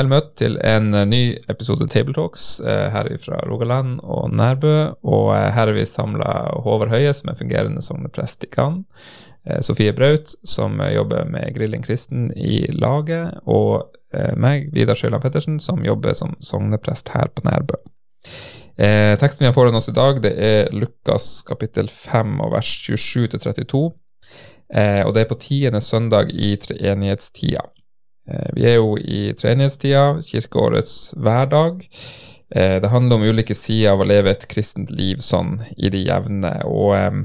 Vel møtt til en eh, ny episode Table Talks eh, her fra Rogaland og Nærbø. Og eh, her er vi samla Håvard Høie, som er fungerende sogneprest i Cannes. Sofie Braut, som jobber med Grilling kristen i laget. Og meg, Vidar Sjøland Pettersen, som jobber som sogneprest her på Nærbø. Eh, teksten vi har foran oss i dag, det er Lukas kapittel 5 og vers 27 til 32. Eh, og det er på tiende søndag i treenighetstida. Eh, vi er jo i treenighetstida, kirkeårets hverdag. Eh, det handler om ulike sider av å leve et kristent liv sånn i det jevne. Og eh,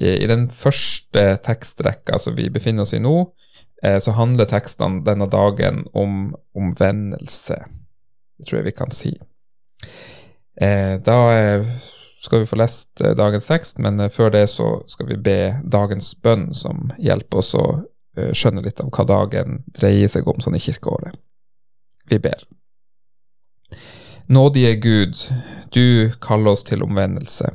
i den første tekstrekka som vi befinner oss i nå, så handler tekstene denne dagen om omvendelse. Det tror jeg vi kan si. Da skal vi få lest dagens tekst, men før det så skal vi be dagens bønn, som hjelper oss å Eh, skjønne litt av hva dagen dreier seg om sånn i kirkeåret. Vi ber. Nådige Gud, du kaller oss til omvendelse.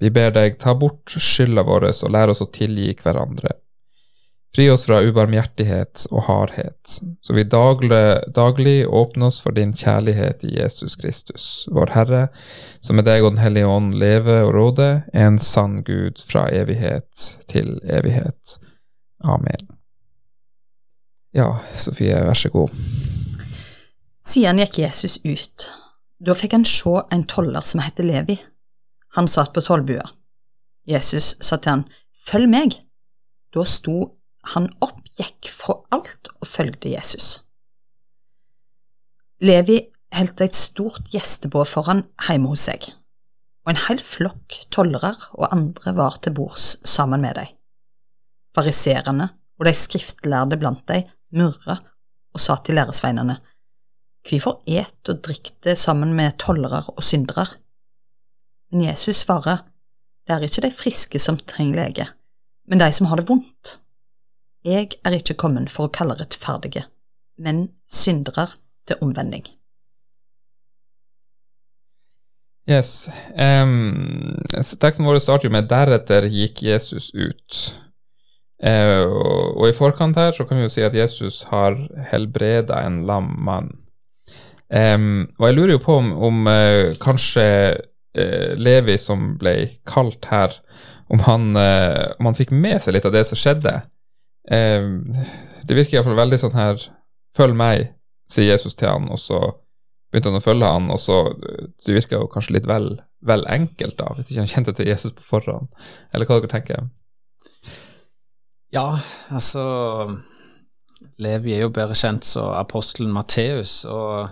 Vi ber deg, ta bort skylda vår og lær oss å tilgi hverandre. Fri oss fra ubarmhjertighet og hardhet, så vi daglig, daglig åpner oss for din kjærlighet i Jesus Kristus, vår Herre, som med deg og Den hellige ånd lever og råder, en sann Gud fra evighet til evighet. Amen. Ja, Sofie, vær så god. Siden gikk Jesus ut. Da fikk han se en toller som het Levi. Han satt på tollbua. Jesus sa til han, Følg meg. Da sto han opp, gikk fra alt og følgde Jesus. Levi holdt et stort gjestebåd foran hjemme hos seg, og en hel flokk tollere og andre var til bords sammen med dem. Fariserene og de skriftlærde blant dem murra og sa til læresveinene, Hvorfor et og drikk sammen med tollere og syndere? Men Jesus svarer, Det er ikke de friske som trenger lege, men de som har det vondt. Jeg er ikke kommet for å kalle rettferdige, men syndere til omvending. Yes. Um, teksten vår starter med 'deretter gikk Jesus ut'. Eh, og, og, i forkant her så kan vi jo si at Jesus har helbreda en lam mann. Eh, og jeg lurer jo på om, om eh, kanskje uh, Levi som ble kalt her, om han, uh, om han, fikk med seg litt av det som skjedde. det virker iallfall veldig sånn her Følg meg, sier Jesus til han, og så begynte han å følge han, og så Det virker jo kanskje litt vel, vel enkelt, da, hvis ikke han kjente til Jesus på forhånd. Eller hva dere tenker? Ja, altså Levi er jo bedre kjent som apostelen Matteus, og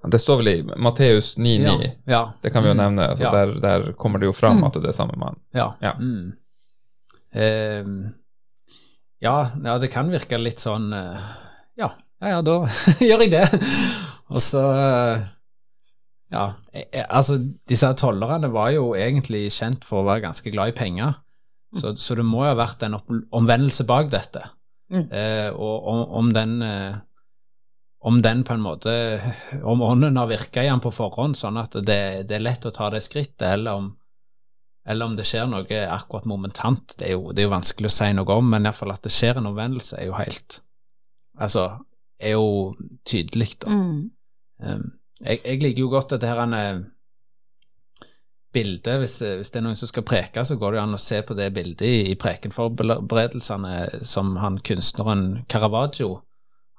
Det står vel i Matteus 9,9, ja, ja. det kan vi jo mm. nevne. Altså, ja. der, der, kommer det jo fram mm. at det er samme mann. Ja. Mm. Eh, ja, det kan virke litt sånn uh, Ja, ja, da gjør jeg det. Og så uh, Ja, jeg, altså, disse tollerne var jo egentlig kjent for å være ganske glad i penger. Så, så, det må jo ha vært en omvendelse bak dette. Mm. Eh, og om, om, den eh, om den på en måte Om ånden har virka igjen på forhånd, sånn at det, det, er lett å ta det skrittet, eller om, eller om det skjer noe akkurat momentant, det er jo, det er jo vanskelig å si noe om, men iallfall at det skjer en omvendelse, er jo helt Altså, er jo tydelig, da. Mm. Eh, jeg, jeg, liker jo godt dette her han er bildet, hvis, hvis, det er noen som skal preke, så går det an å se på det bildet i, i prekenforberedelsene som han kunstneren Caravaggio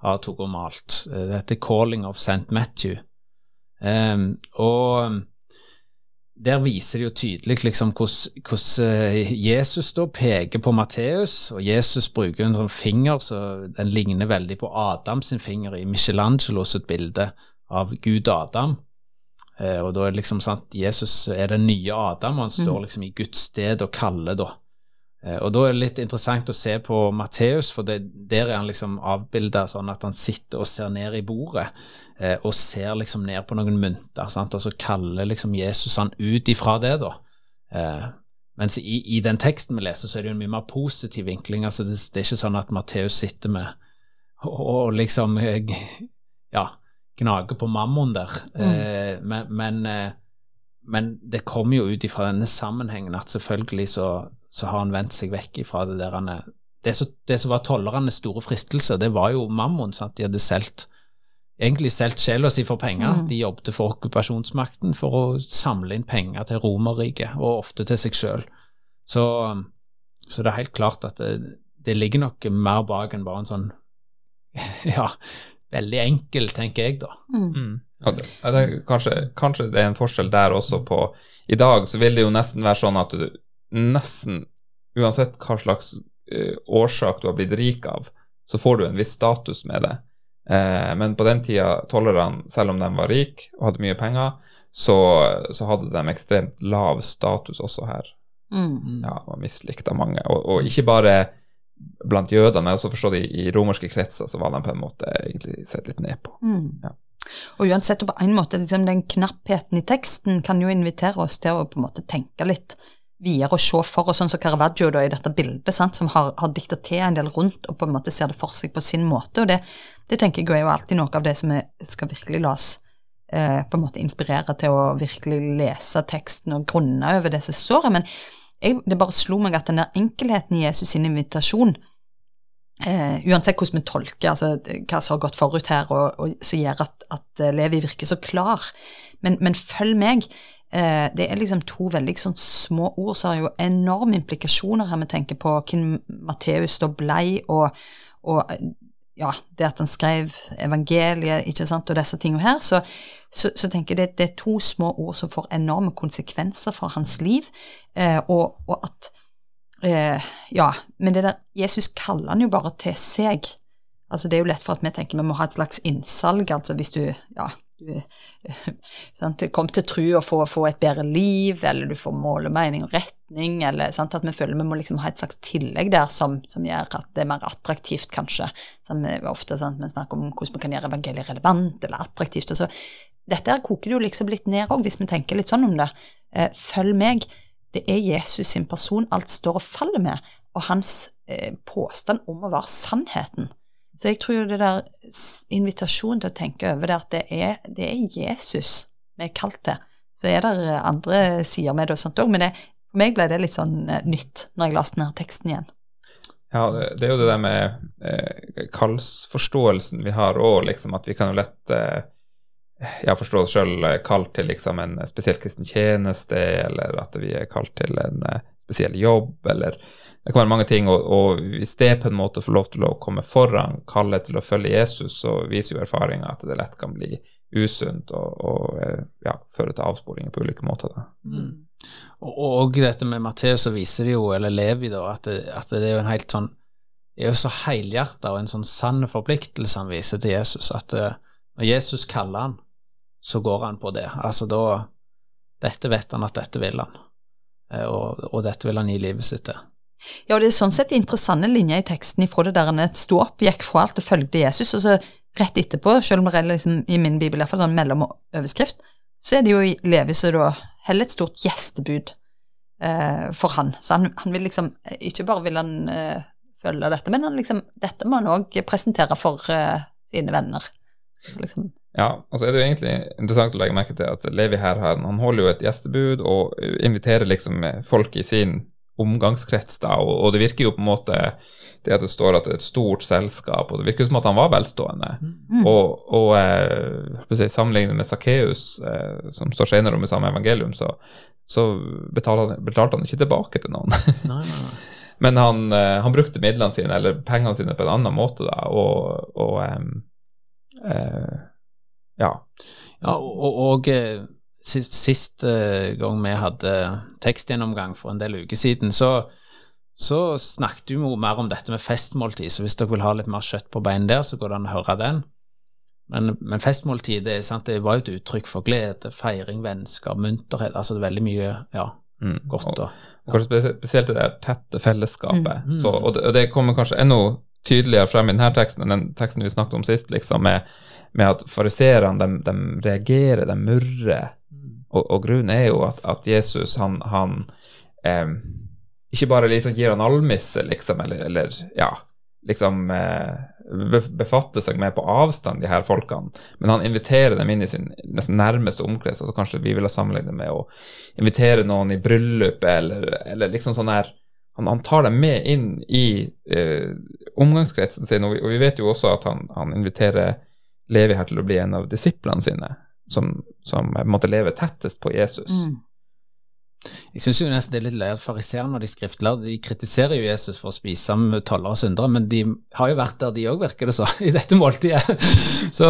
har tatt og malt. Det heter 'Calling of St. Matthew'. Um, og der viser det jo tydelig liksom hvordan eh, Jesus da peker på Matteus, og Jesus bruker en sånn finger så den ligner veldig på Adams finger i Michelangelo sitt bilde av Gud Adam. Eh, og da er det liksom sant, Jesus er den nye Adam, og han står mm. liksom i Guds sted og kaller, da. Eh, og da er det litt interessant å se på Matteus, for det, der er han liksom avbilda sånn at han sitter og ser ned i bordet, eh, og ser liksom ned på noen mynter, sant? og så kaller liksom Jesus han ut ifra det, da. Eh, mens i, i, den teksten vi leser, så er det jo en mye mer positiv vinkling. altså Det, det er ikke sånn at Matteus sitter med og, og liksom ja, gnager på mammon der. Mm. Eh, men, men, eh, men, det kommer jo ut ifra denne sammenhengen at selvfølgelig så så har han vendt seg vekk ifra det der han det, så, det som var tollernes store fristelse, det var jo mammon. Sant? De hadde solgt egentlig solgt sjela si for penger. Mm. De jobbet for okkupasjonsmakten for å samle inn penger til Romerriket, og ofte til seg sjøl. Så, så, det er helt klart at det, det ligger nok mer bak enn bare en sånn Ja, veldig enkel, tenker jeg, da. Mm. Mm. Ja, det, kanskje, kanskje, det er en forskjell der også på I dag så vil det jo nesten være sånn at du nesten Uansett hva slags uh, årsak du har blitt rik av, så får du en viss status med det. Uh, men på den tida, tollerne, selv om de var rike og hadde mye penger, så, så, hadde de ekstremt lav status også her. Mm. Ja, og mislikt av mange. Og, og, ikke bare blant jøder, men også forstått i, i romerske kretser så var de på en måte egentlig sett litt ned på. Mm. Ja. Og uansett, på en måte, liksom, den knappheten i teksten kan jo invitere oss til å på en måte tenke litt videre og se for oss, sånn som Caravaggio da, i dette bildet, sant, som har, har dikta til en del rundt og på en måte ser det for seg på sin måte. og Det, det tenker jeg er jo alltid noe av det som vi skal virkelig la oss eh, på en måte inspirere til å virkelig lese teksten og grunne over det som står her. Men jeg, det bare slo meg at den der enkelheten i Jesus' sin invitasjon eh, Uansett hvordan vi tolker altså, hva som har gått forut her, og, og som gjør at, at Levi virker så klar, men, men følg meg. Eh, det er liksom to veldig sånn små ord som har jo enorme implikasjoner her. Vi tenker på hvem Matteus da blei, og, og, ja, det at han skrev evangeliet ikke sant, og disse tingene her, så, så, så tenker jeg det, det, er to små ord som får enorme konsekvenser for hans liv, eh, og, og, at eh, Ja, men det der Jesus kaller han jo bare til seg. Altså Det er jo lett for at vi tenker vi må ha et slags innsalg, altså hvis du ja, sant, kom til tro og få, få, et bedre liv, eller du får mål og mening og retning, eller sant, at vi føler vi må liksom ha et slags tillegg der som, som, gjør at det er mer attraktivt, kanskje. Som ofte sant, vi snakker om hvordan vi kan gjøre evangeliet relevant eller attraktivt. og så dette her koker det jo liksom litt ned òg, hvis vi tenker litt sånn om det. Eh, følg meg. Det er Jesus sin person alt står og faller med, og hans eh, påstand om å være sannheten. Så jeg tror jo det der invitasjonen til å tenke over det at det er, det er Jesus vi er kalt til. Så er det andre sider med det og sånt òg, men det, for meg ble det litt sånn uh, nytt når jeg leste denne teksten igjen. Ja, det, er jo det der med eh, kallsforståelsen vi har òg, liksom at vi kan jo lett eh, ja, forstå oss sjøl eh, kalt til liksom en spesiell kristen tjeneste, eller at vi er kalt til en eh, spesiell jobb, eller det kan være mange ting, og, og, hvis det på en måte får lov til å komme foran kallet til å følge Jesus, så viser jo erfaringa at det lett kan bli usunt og, og eh, ja, føre til avsporinger på ulike måter. Mm. Og, og, dette med Matteus så viser det jo, eller Levi, da, at det, at det er jo en helt sånn det er jo så helhjerta og en sånn sann forpliktelse han viser til Jesus, at når Jesus kaller han, så går han på det. Altså da Dette vet han at dette vil han, uh, og, og dette vil han gi livet sitt til. Ja, og det er sånn sett interessante linjer i teksten ifra det der han sto opp, gikk fra alt og fulgte Jesus, og så rett etterpå, selv om det er liksom, i min bibel i hvert fall sånn mellomoverskrift, så er det jo Levi som da heller et stort gjestebud eh, for han. Så han, han, vil liksom Ikke bare vil han eh, følge dette, men han liksom, dette må han òg presentere for eh, sine venner. Liksom. Ja, og så er det jo egentlig interessant å legge merke til at Levi her han holder jo et gjestebud og inviterer liksom folk i sin omgangskrets, da, og, og, det virker jo på en måte det at det står at det er et stort selskap, og det virker som at han var velstående. Mm. Og, og eh, sammenlignet med Sakkeus, eh, som står senere om i samme evangelium, så, så betalte, betalte, han ikke tilbake til noen. nei, nei, nei. Men han, eh, han, brukte midlene sine, eller pengene sine, på en annen måte, da, og, og eh, ja. Ja, og, og eh, sist, sist uh, gang vi hadde tekstgjennomgang for en del uker siden, så, så snakket vi mer om dette med festmåltid. Så hvis dere vil ha litt mer kjøtt på bein der, så går det an å høre den. Men, men festmåltid det, sant, det var jo et uttrykk for glede, feiring, vennskap, munterhet. Altså det er veldig mye ja, Mm. godt. Og, og kanskje spes- spesielt det der tette fellesskapet. Mm. Så, og, det, og det kommer kanskje enda tydeligere frem i denne teksten enn den teksten vi snakket om sist, liksom, med, med at fariseerne de, de reagerer, de murrer. Og, og grunnen er jo at, at Jesus, han, han eh, ikke bare liksom gir han almisse, liksom, eller, eller ja, liksom eh, befatter seg med på avstand, de her folkene, men han inviterer dem inn i sin nesten nærmeste omkrets, altså kanskje vi vil ha sammenlignet med å invitere noen i bryllupet, eller, eller liksom sånn her han, han tar dem med inn i eh, omgangskretsen sin, og vi, og vi vet jo også at han, han inviterer Levi her til å bli en av disiplene sine, som, som måtte leve tettest på Jesus. Mm. Jeg syns nesten det er litt løye at fariseerne og de skriftlærde de kritiserer jo Jesus for å spise med tollere og syndere, men de har jo vært der, de òg, virker det så, i dette måltidet. Så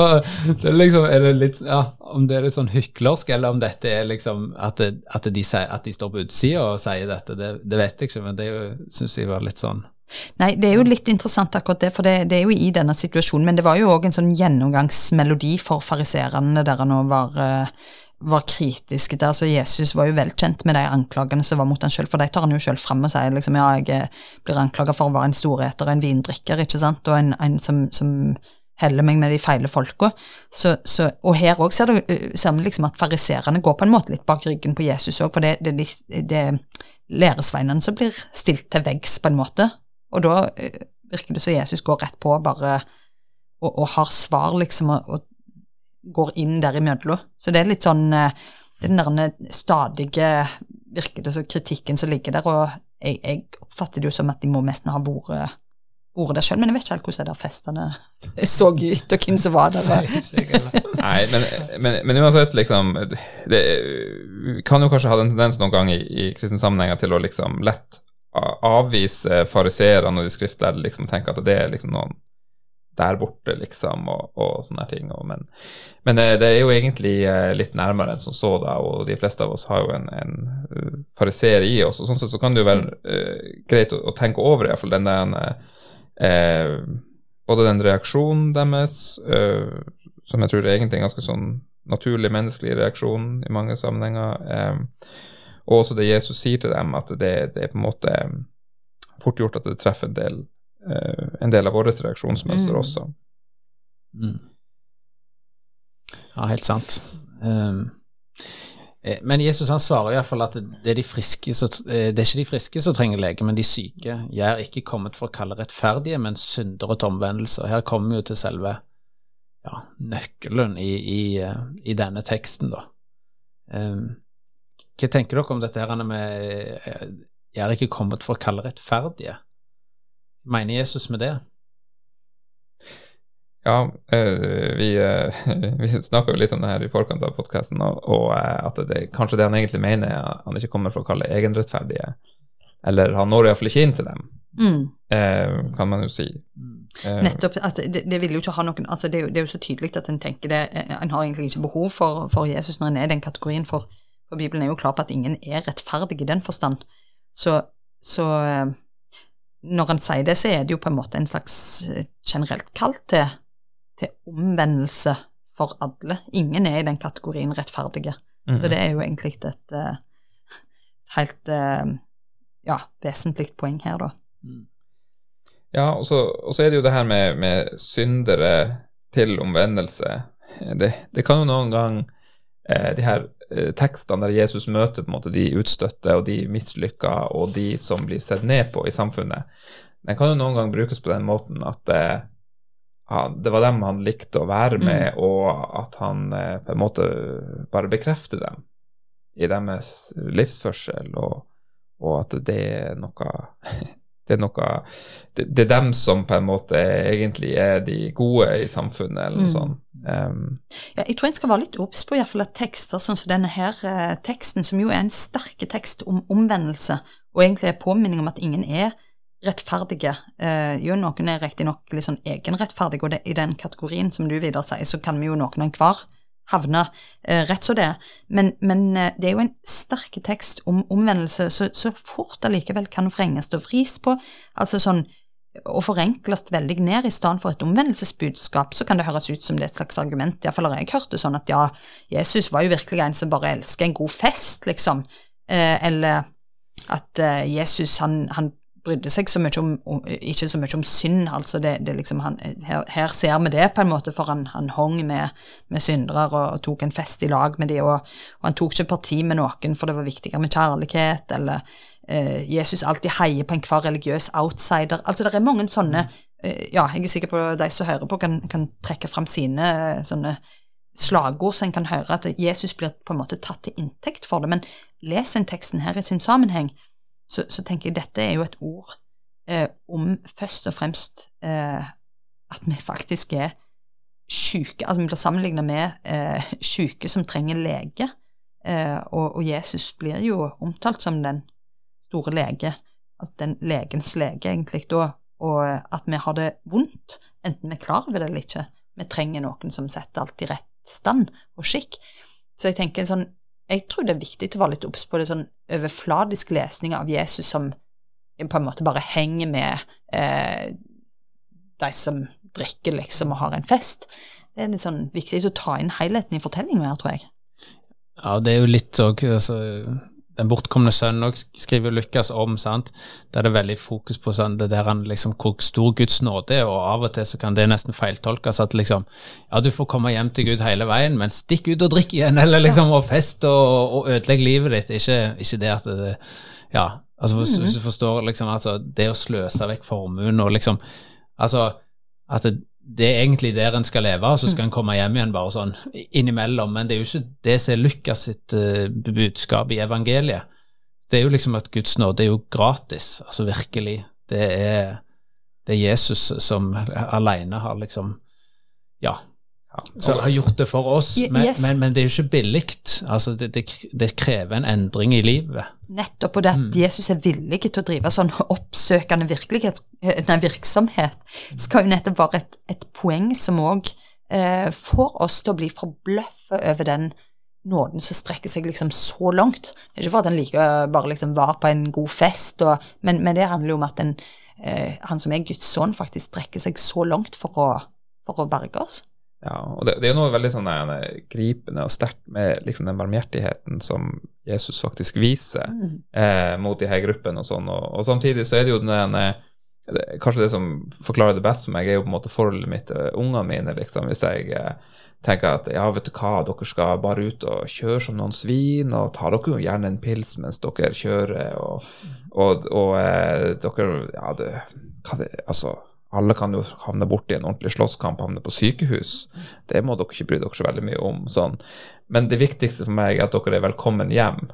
det er liksom er det litt, ja, Om det er litt sånn hyklersk, eller om dette er liksom at, det, at, de, at de står på utsida og sier dette, det, det vet jeg ikke, men det syns jeg var litt sånn Nei, det er jo litt interessant akkurat det, for det, det er jo i denne situasjonen, men det var jo òg en sånn gjennomgangsmelodi for fariserene der han nå var, eh, var kritiske der. Så Jesus var jo velkjent med de anklagene som var mot han sjøl, for de tar han jo sjøl fram og sier liksom ja, jeg blir anklaga for å være en storeter og en vindrikker, ikke sant, og en, en som, som heller meg med de feile folka. Så, så, og her òg ser, eh, ser vi liksom at fariserene går på en måte litt bak ryggen på Jesus òg, for det det, det er læresveinene som blir stilt til veggs, på en måte. Og da eh, virker det som Jesus går rett på bare og, og har svar, liksom, og, og går inn der imellom. Så det er litt sånn eh, Den der stadige virker det som kritikken som ligger der, og jeg, jeg oppfatter det jo som at de må nesten ha vært ordet der sjøl, men jeg vet ikke helt hvordan de der festene så ut, og hvem som var der. Nei, men, men, men uansett, liksom det, kan jo kanskje ha den tendensen noen ganger i, i kristne sammenhenger til å liksom lett avvise fariseerne og de skriftlærde, liksom tenke at det er liksom noen der borte, liksom, og, og sånne ting. Og, men men det, det er jo egentlig eh, litt nærmere enn som så, da, og de fleste av oss har jo en, en eh, fariseer i oss, og sånn sett så kan det jo være uh, greit å, å tenke over iallfall den der uh, Både den reaksjonen deres, uh, som jeg tror er egentlig en ganske sånn naturlig menneskelig reaksjon i mange sammenhenger, eh, og også det Jesus sier til dem, at det, det er på en måte fort gjort at det treffer en del, uh, en del av våre reaksjonsmønster Mm. også. Mm. Ja, helt sant. Um, eh, men Jesus han svarer iallfall at det er, de friske som, eh, det er ikke de friske som trenger lege, men de syke. Jeg er ikke kommet for å kalle rettferdige, men syndere til omvendelse. Her kommer vi jo til selve ja, nøkkelen i, i, eh, i denne teksten, da. Um, hva tenker dere om dette her med Er Jeg er ikke kommet for å kalle rettferdige? Mener Jesus med det? Ja, eh, vi, eh, vi snakka jo litt om det her i forkant av podkasten, og, eh, at det, kanskje det han egentlig mener, er at han ikke kommer for å kalle egenrettferdige. Eller han når iallfall ikke inn til dem, Mm. eh, kan man jo si. Eh, Nettopp. at det, det vil jo ikke ha noen altså det, er jo, det er jo så tydelig at en tenker det En har egentlig ikke behov for, for Jesus når en er i den kategorien, for, for Bibelen er jo klar på at ingen er rettferdig i den forstand. Så, så eh, når han sier det, så er det jo på en måte en slags eh, generelt kall til, til omvendelse for alle. Ingen er i den kategorien rettferdige. mhm. Så det er jo egentlig et eh, helt eh, ja, vesentlig poeng her, da. Ja, og så, og så er det jo det her med, med syndere til omvendelse. Det, det kan jo noen gang eh, de her tekstene der Jesus møter på en måte de utstøtte og de mislykka og de som blir sett ned på i samfunnet, den kan jo noen gang brukes på den måten at det, han, det var dem han likte å være med, og at han eh, på en måte bare bekrefter dem i deres livsførsel, og, og at det er noe det er noe det, det er dem som på en måte egentlig er de gode i samfunnet, eller noe Mm. sånt. Um, Ja, jeg tror en skal være litt obs på i hvert fall at tekster sånn som denne her eh, teksten, som jo er en sterk tekst om omvendelse, og egentlig er påminning om at ingen er rettferdige. Eh, jo, noen er riktignok litt sånn egenrettferdige, og det, i den kategorien som du videre sier, så kan vi jo noen enhver havne eh, rett som det. Men, men eh, det er jo en sterk tekst om omvendelse, så, så fort allikevel kan vrenges og vris på. Altså sånn og forenkles veldig ned i stedet for et omvendelsesbudskap, så kan det høres ut som det er et slags argument. Iallfall har jeg hørt det sånn at ja, Jesus var jo virkelig en som bare elsker en god fest, liksom. eh, eller at eh, Jesus han, han brydde seg så mye om, om, ikke så mye om synd. altså det, det liksom han, her, her, ser vi det, på en måte, for han, han hong med, med syndere og, og, tok en fest i lag med de, og, og, han tok ikke parti med noen, for det var viktigere med kjærlighet, eller eh, Jesus alltid heier på enhver religiøs outsider. altså Det er mange sånne eh, Ja, jeg er sikker på de som hører på, kan, kan trekke fram sine eh, sånne slagord så en kan høre at Jesus blir på en måte tatt til inntekt for det. Men les en teksten her i sin sammenheng, så, så tenker jeg dette er jo et ord eh, om først og fremst eh, at vi faktisk er syke, altså vi blir sammenlignet med eh, syke som trenger lege, eh, og, og, Jesus blir jo omtalt som den store lege, altså den legens lege, egentlig, da, og at vi har det vondt, enten vi er klar over det eller ikke. Vi trenger noen som setter alt i rett stand og skikk. Så jeg tenker sånn jeg tror det er viktig å være litt obs på det sånn overfladisk lesning av Jesus som på en måte bare henger med eh, de som drikker, liksom, og har en fest. Det er litt sånn viktig å ta inn helheten i fortellingen her, tror jeg. Ja, det er jo litt òg altså, den bortkomne sønnen òg skriver Lukas om, sant. Der det er veldig fokus på sånn, det der han liksom, hvor stor Guds nåde er, og av og til så kan det nesten feiltolkes at liksom Ja, du får komme hjem til Gud hele veien, men stikk ut og drikk igjen, eller liksom, og fest og, og ødelegg livet ditt. Ikke, ikke det at det Ja, altså hvis, hvis du forstår liksom, altså, det å sløse vekk formuen og liksom Altså at det, det er egentlig der en skal leve, og så skal en komme hjem igjen bare sånn innimellom. Men det er jo ikke det som er Lukas sitt uh, budskap i evangeliet. Det er jo liksom at Guds nåde er jo gratis, altså virkelig. Det er, det er Jesus som alene har liksom Ja, som har gjort det for oss, men, yes. men, men det er jo ikke billig. Altså, det, det, det, krever en endring i livet. Nettopp, og det at mm. Jesus er villig til å drive sånn oppsøkende eh, nei, virksomhet, skal jo nettopp være et, et poeng som òg eh, får oss til å bli forbløffa over den nåden som strekker seg liksom så langt. Det er ikke for at en liker bare liksom var på en god fest, og, men, men, det handler jo om at en, eh, han som er Guds sønn, faktisk strekker seg så langt for å, for å berge oss. Ja, og det, det er jo noe veldig sånn gripende og sterkt med liksom den barmhjertigheten som Jesus faktisk viser mm. eh, mot de her gruppene og sånn, og, og, samtidig så er det jo den det, Kanskje det som forklarer det best for meg, er jo på en måte forholdet mitt til ungene mine, liksom, hvis jeg eh, tenker at ja, vet du hva, dere skal bare ut og kjøre som noen svin, og tar dere jo gjerne en pils mens dere kjører, og, og, og eh, dere Ja, det, hva det Altså alle kan jo havne borti en ordentlig slåsskamp, havne på sykehus. Det må dere ikke bry dere så veldig mye om. Sånn. Men det viktigste for meg er at dere er velkommen hjem.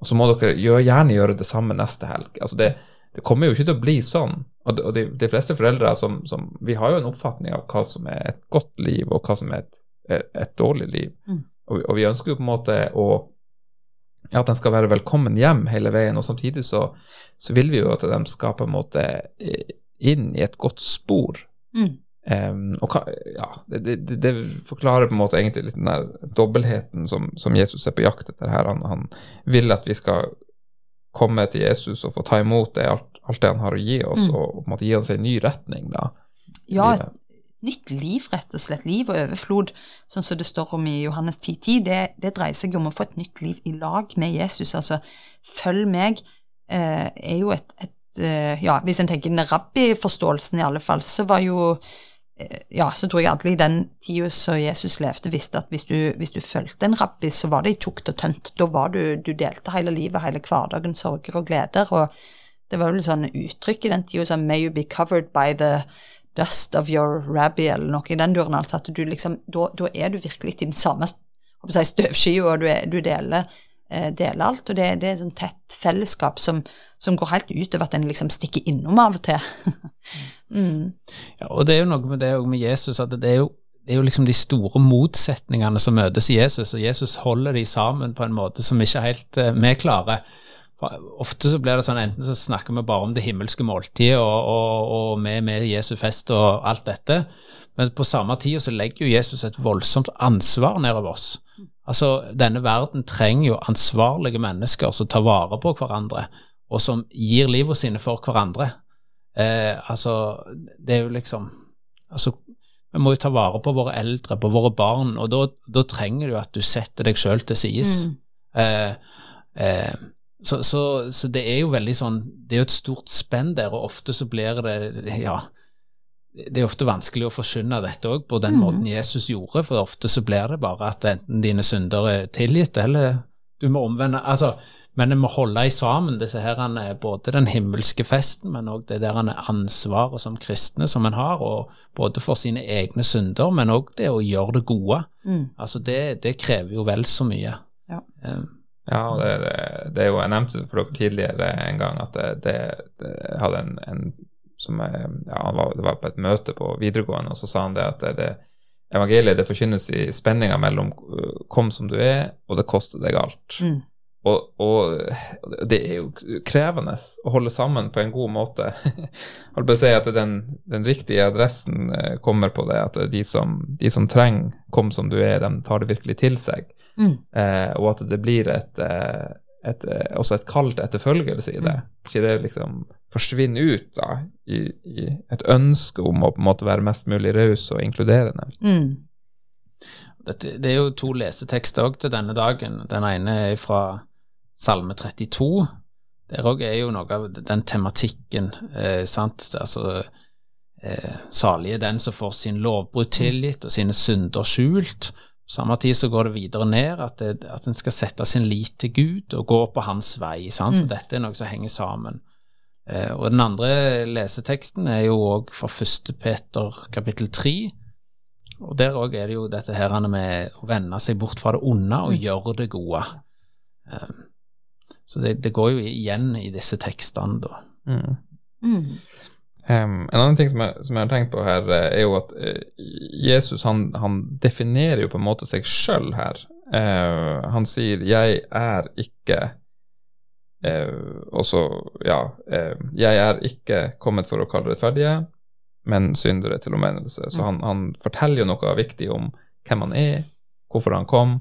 Og så må dere gjerne gjøre det samme neste helg. Altså det, det, kommer jo ikke til å bli sånn. Og de, de fleste foreldre som, som, Vi har jo en oppfatning av hva som er et godt liv, og hva som er et, et dårlig liv. Mm. Og, og, vi ønsker jo på en måte å ja, at de skal være velkommen hjem hele veien, og samtidig så, så vil vi jo at de skal på en måte eh, inn i et godt spor. Mm. Um, og ja, det, det, det, forklarer på en måte egentlig litt den der dobbeltheten som, som Jesus er på jakt etter her. Han, han, vil at vi skal komme til Jesus og få ta imot det, alt, alt det han har å gi oss, mm. og, på en måte gi oss en ny retning. da. Ja, et nytt liv, rett og slett. Liv og overflod, sånn som det står om i Johannes 10.10. Det, det dreier seg om å få et nytt liv i lag med Jesus. Altså, følg meg eh, er jo et, et ja, hvis en tenker den rabbi-forståelsen i alle fall, så var jo eh, ja, så tror jeg alle i den tida som Jesus levde, visste at hvis du, hvis du fulgte en rabbi, så var det i tjukt og tønt. Da var du Du delte hele livet, hele hverdagen, sorger og gleder. Og det var vel sånn uttrykk i den tida som 'May you be covered by the dust of your rabbi', eller noe i den duren. Altså at du liksom Da, er du virkelig i den samme støvsky, og du, er, du deler Eh, deler alt. Og det, det er sånn tett fellesskap som, som, går helt utover at en liksom stikker innom av og til. mm. ja, og det er jo noe med det med Jesus, at det er jo, det er jo liksom de store motsetningene som møtes i Jesus, og Jesus holder de sammen på en måte som ikke helt uh, vi klarer. Ofte så blir det sånn enten så snakker vi bare om det himmelske måltidet og, og, og med, med Jesu fest og alt dette, men på samme tid så legger jo Jesus et voldsomt ansvar nedover oss. Altså, denne verden trenger jo ansvarlige mennesker som tar vare på hverandre, og som gir livet sine for hverandre. Eh, altså, det er jo liksom Altså, vi må jo ta vare på våre eldre, på våre barn, og da, trenger du at du setter deg sjøl til sides. Mm. Eh, eh, så, så, så det er jo veldig sånn Det er jo et stort spenn der, og ofte så blir det Ja. Det er ofte vanskelig å forsyne dette òg på den mm. måten Jesus gjorde, for ofte så blir det bare at enten dine synder er tilgitt, eller du må omvende Altså, men en må holde i sammen disse her, er både den himmelske festen, men òg det der han er ansvaret som kristne som en har, og både for sine egne synder, men òg det å gjøre det gode. Mm. Altså, det, det krever jo vel så mye. Ja. Um, Ja, det, det, det er jo, jeg nevnte for dere tidligere en gang at det, det, det hadde en, en som jeg, ja, han var, det var på et møte på videregående, og så sa han det at det, evangeliet det forkynnes i spenninga mellom uh, 'kom som du er', og 'det koster deg alt'. Mm. Og, og det er jo krevende å holde sammen på en god måte. Holdt på å si at den, den riktige adressen eh, kommer på det, at de som, de som trenger 'kom som du er', de tar det virkelig til seg. Mm. Eh, og at det blir et, eh, et, eh, også et kall til etterfølgelse i det. Ikke det liksom forsvinner ut da, i, i et ønske om å på en måte være mest mulig raus og inkluderende. Mm. Dette, det er jo to lesetekster òg til denne dagen. Den ene er fra Salme 32. Der òg er jo noe av den tematikken, eh, sant. Altså eh, salige den som får sin lovbrudd tilgitt og sine synder skjult. Samme tid så går det videre ned, at, det, at en skal sette sin lit til Gud og gå på hans vei. Sant? Så dette er noe som henger sammen. Eh, og den andre leseteksten er jo òg fra 1. Peter kapittel 3. Og der òg er det jo dette her med å vende seg bort fra det onde og gjøre det gode. Eh, så det, det går jo igjen i disse tekstene, da. Mm. Mm. Um, en annen ting som jeg, som jeg har tenkt på her, eh, er jo at eh, Jesus han, han definerer jo på en måte seg sjøl her. Uh, han sier 'jeg er ikke' uh, Og så, ja uh, 'Jeg er ikke kommet for å kalle rettferdige, men syndere til omvendelse'. Så han, han forteller jo noe viktig om hvem han er, hvorfor han kom,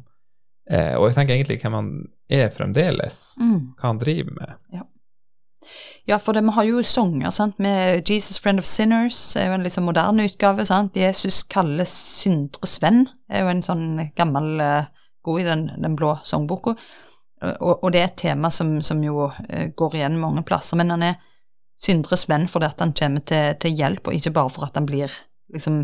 og jeg tenker egentlig hvem han er fremdeles, Mm. hva han driver med. Ja, for det, vi har jo sanger med Jesus Friend of Sinners, er jo en sånn moderne utgave. sant, Jesus kalles syndres venn, er jo en sånn gammel eh, god i den, den blå sangboka. Og, og det er et tema som, som jo eh, går igjen mange plasser, men han er syndres venn fordi at han kommer til, til hjelp, og ikke bare for at han blir liksom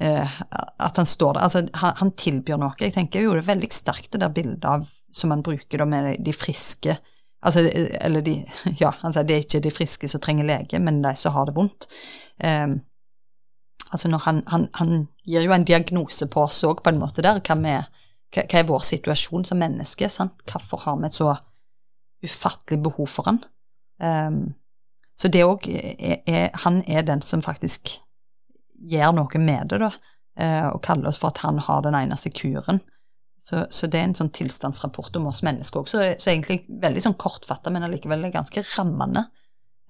eh, At han står der. Altså, han, han tilbyr noe. Jeg tenker jo det er veldig sterkt det der bildet av, som han bruker da med de friske Altså, eller de Ja, han sier det er ikke de friske som trenger lege, men de som har det vondt. Um, altså, når han, han, han gir jo en diagnose på oss òg, på en måte, der. Hva, med, hva, hva er vår situasjon som menneske? Sant? Hvorfor har vi et så ufattelig behov for han? Um, så det òg er, er Han er den som faktisk gjør noe med det, da, uh, og kaller oss for at han har den eneste kuren. Så, så det er en sånn tilstandsrapport om oss mennesker òg, så, så egentlig veldig sånn kortfatta, men allikevel ganske rammende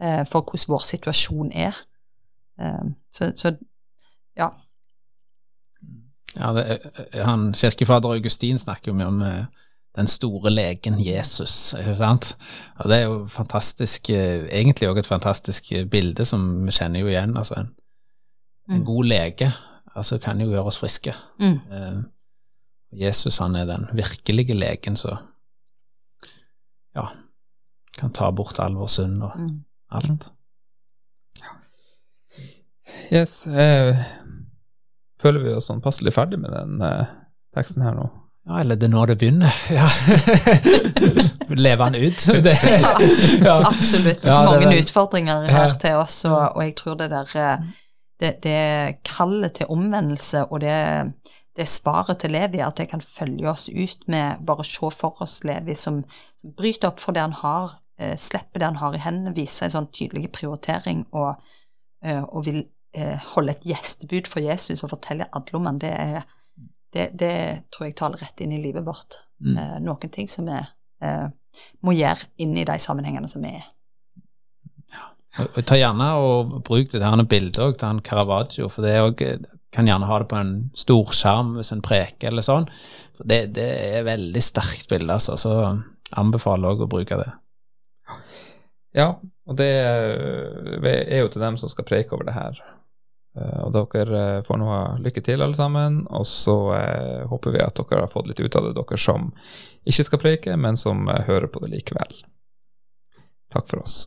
eh, for hvordan vår situasjon er. Eh, så, så ja. Ja, det, eh, han, Kirkefader Augustin snakker jo mye om eh, den store legen Jesus, ikke sant? Og det er jo fantastisk, eh, egentlig òg et fantastisk eh, bilde som vi kjenner jo igjen. Altså en, en Mm. god lege altså kan jo gjøre oss friske. Mm. Jesus han er den virkelige legen som ja, kan ta bort all vår synd og Mm. alt. Yes, eh, føler vi oss sånn passelig ferdig med den eh, teksten her nå? Ja, eller det er nå det begynner. Ja. Leve han ut. Det, ja. Absolutt. Ja, det er Mange utfordringer Ja. her til oss, og, og jeg tror det der eh, det, det kallet til omvendelse og det, det svaret til Levi, at det kan følge oss ut med bare å se for oss Levi som, som bryter opp for det han har, eh, slipper det han har i hendene, viser en sånn tydelig prioritering og, eh, og vil eh, holde et gjestebud for Jesus og fortelle alle om han, det, er, det, det tror jeg taler rett inn i livet vårt. Mm. Eh, noen ting som vi eh, må gjøre inn i de sammenhengene som vi er. Ta gjerne og bruk det der bildet òg til han Caravaggio, for det er også, kan gjerne ha det på en stor skjerm hvis en preker eller sånn. Det, det er veldig sterkt bilde, altså. Så anbefaler også å bruke det. Ja, og det er jo til dem som skal preke over det her. Eh, Og dere eh, får nå ha lykke til, alle sammen. Og så eh, håper vi at dere har fått litt ut av det, dere som ikke skal preike, men som hører på det likevel. Takk for oss.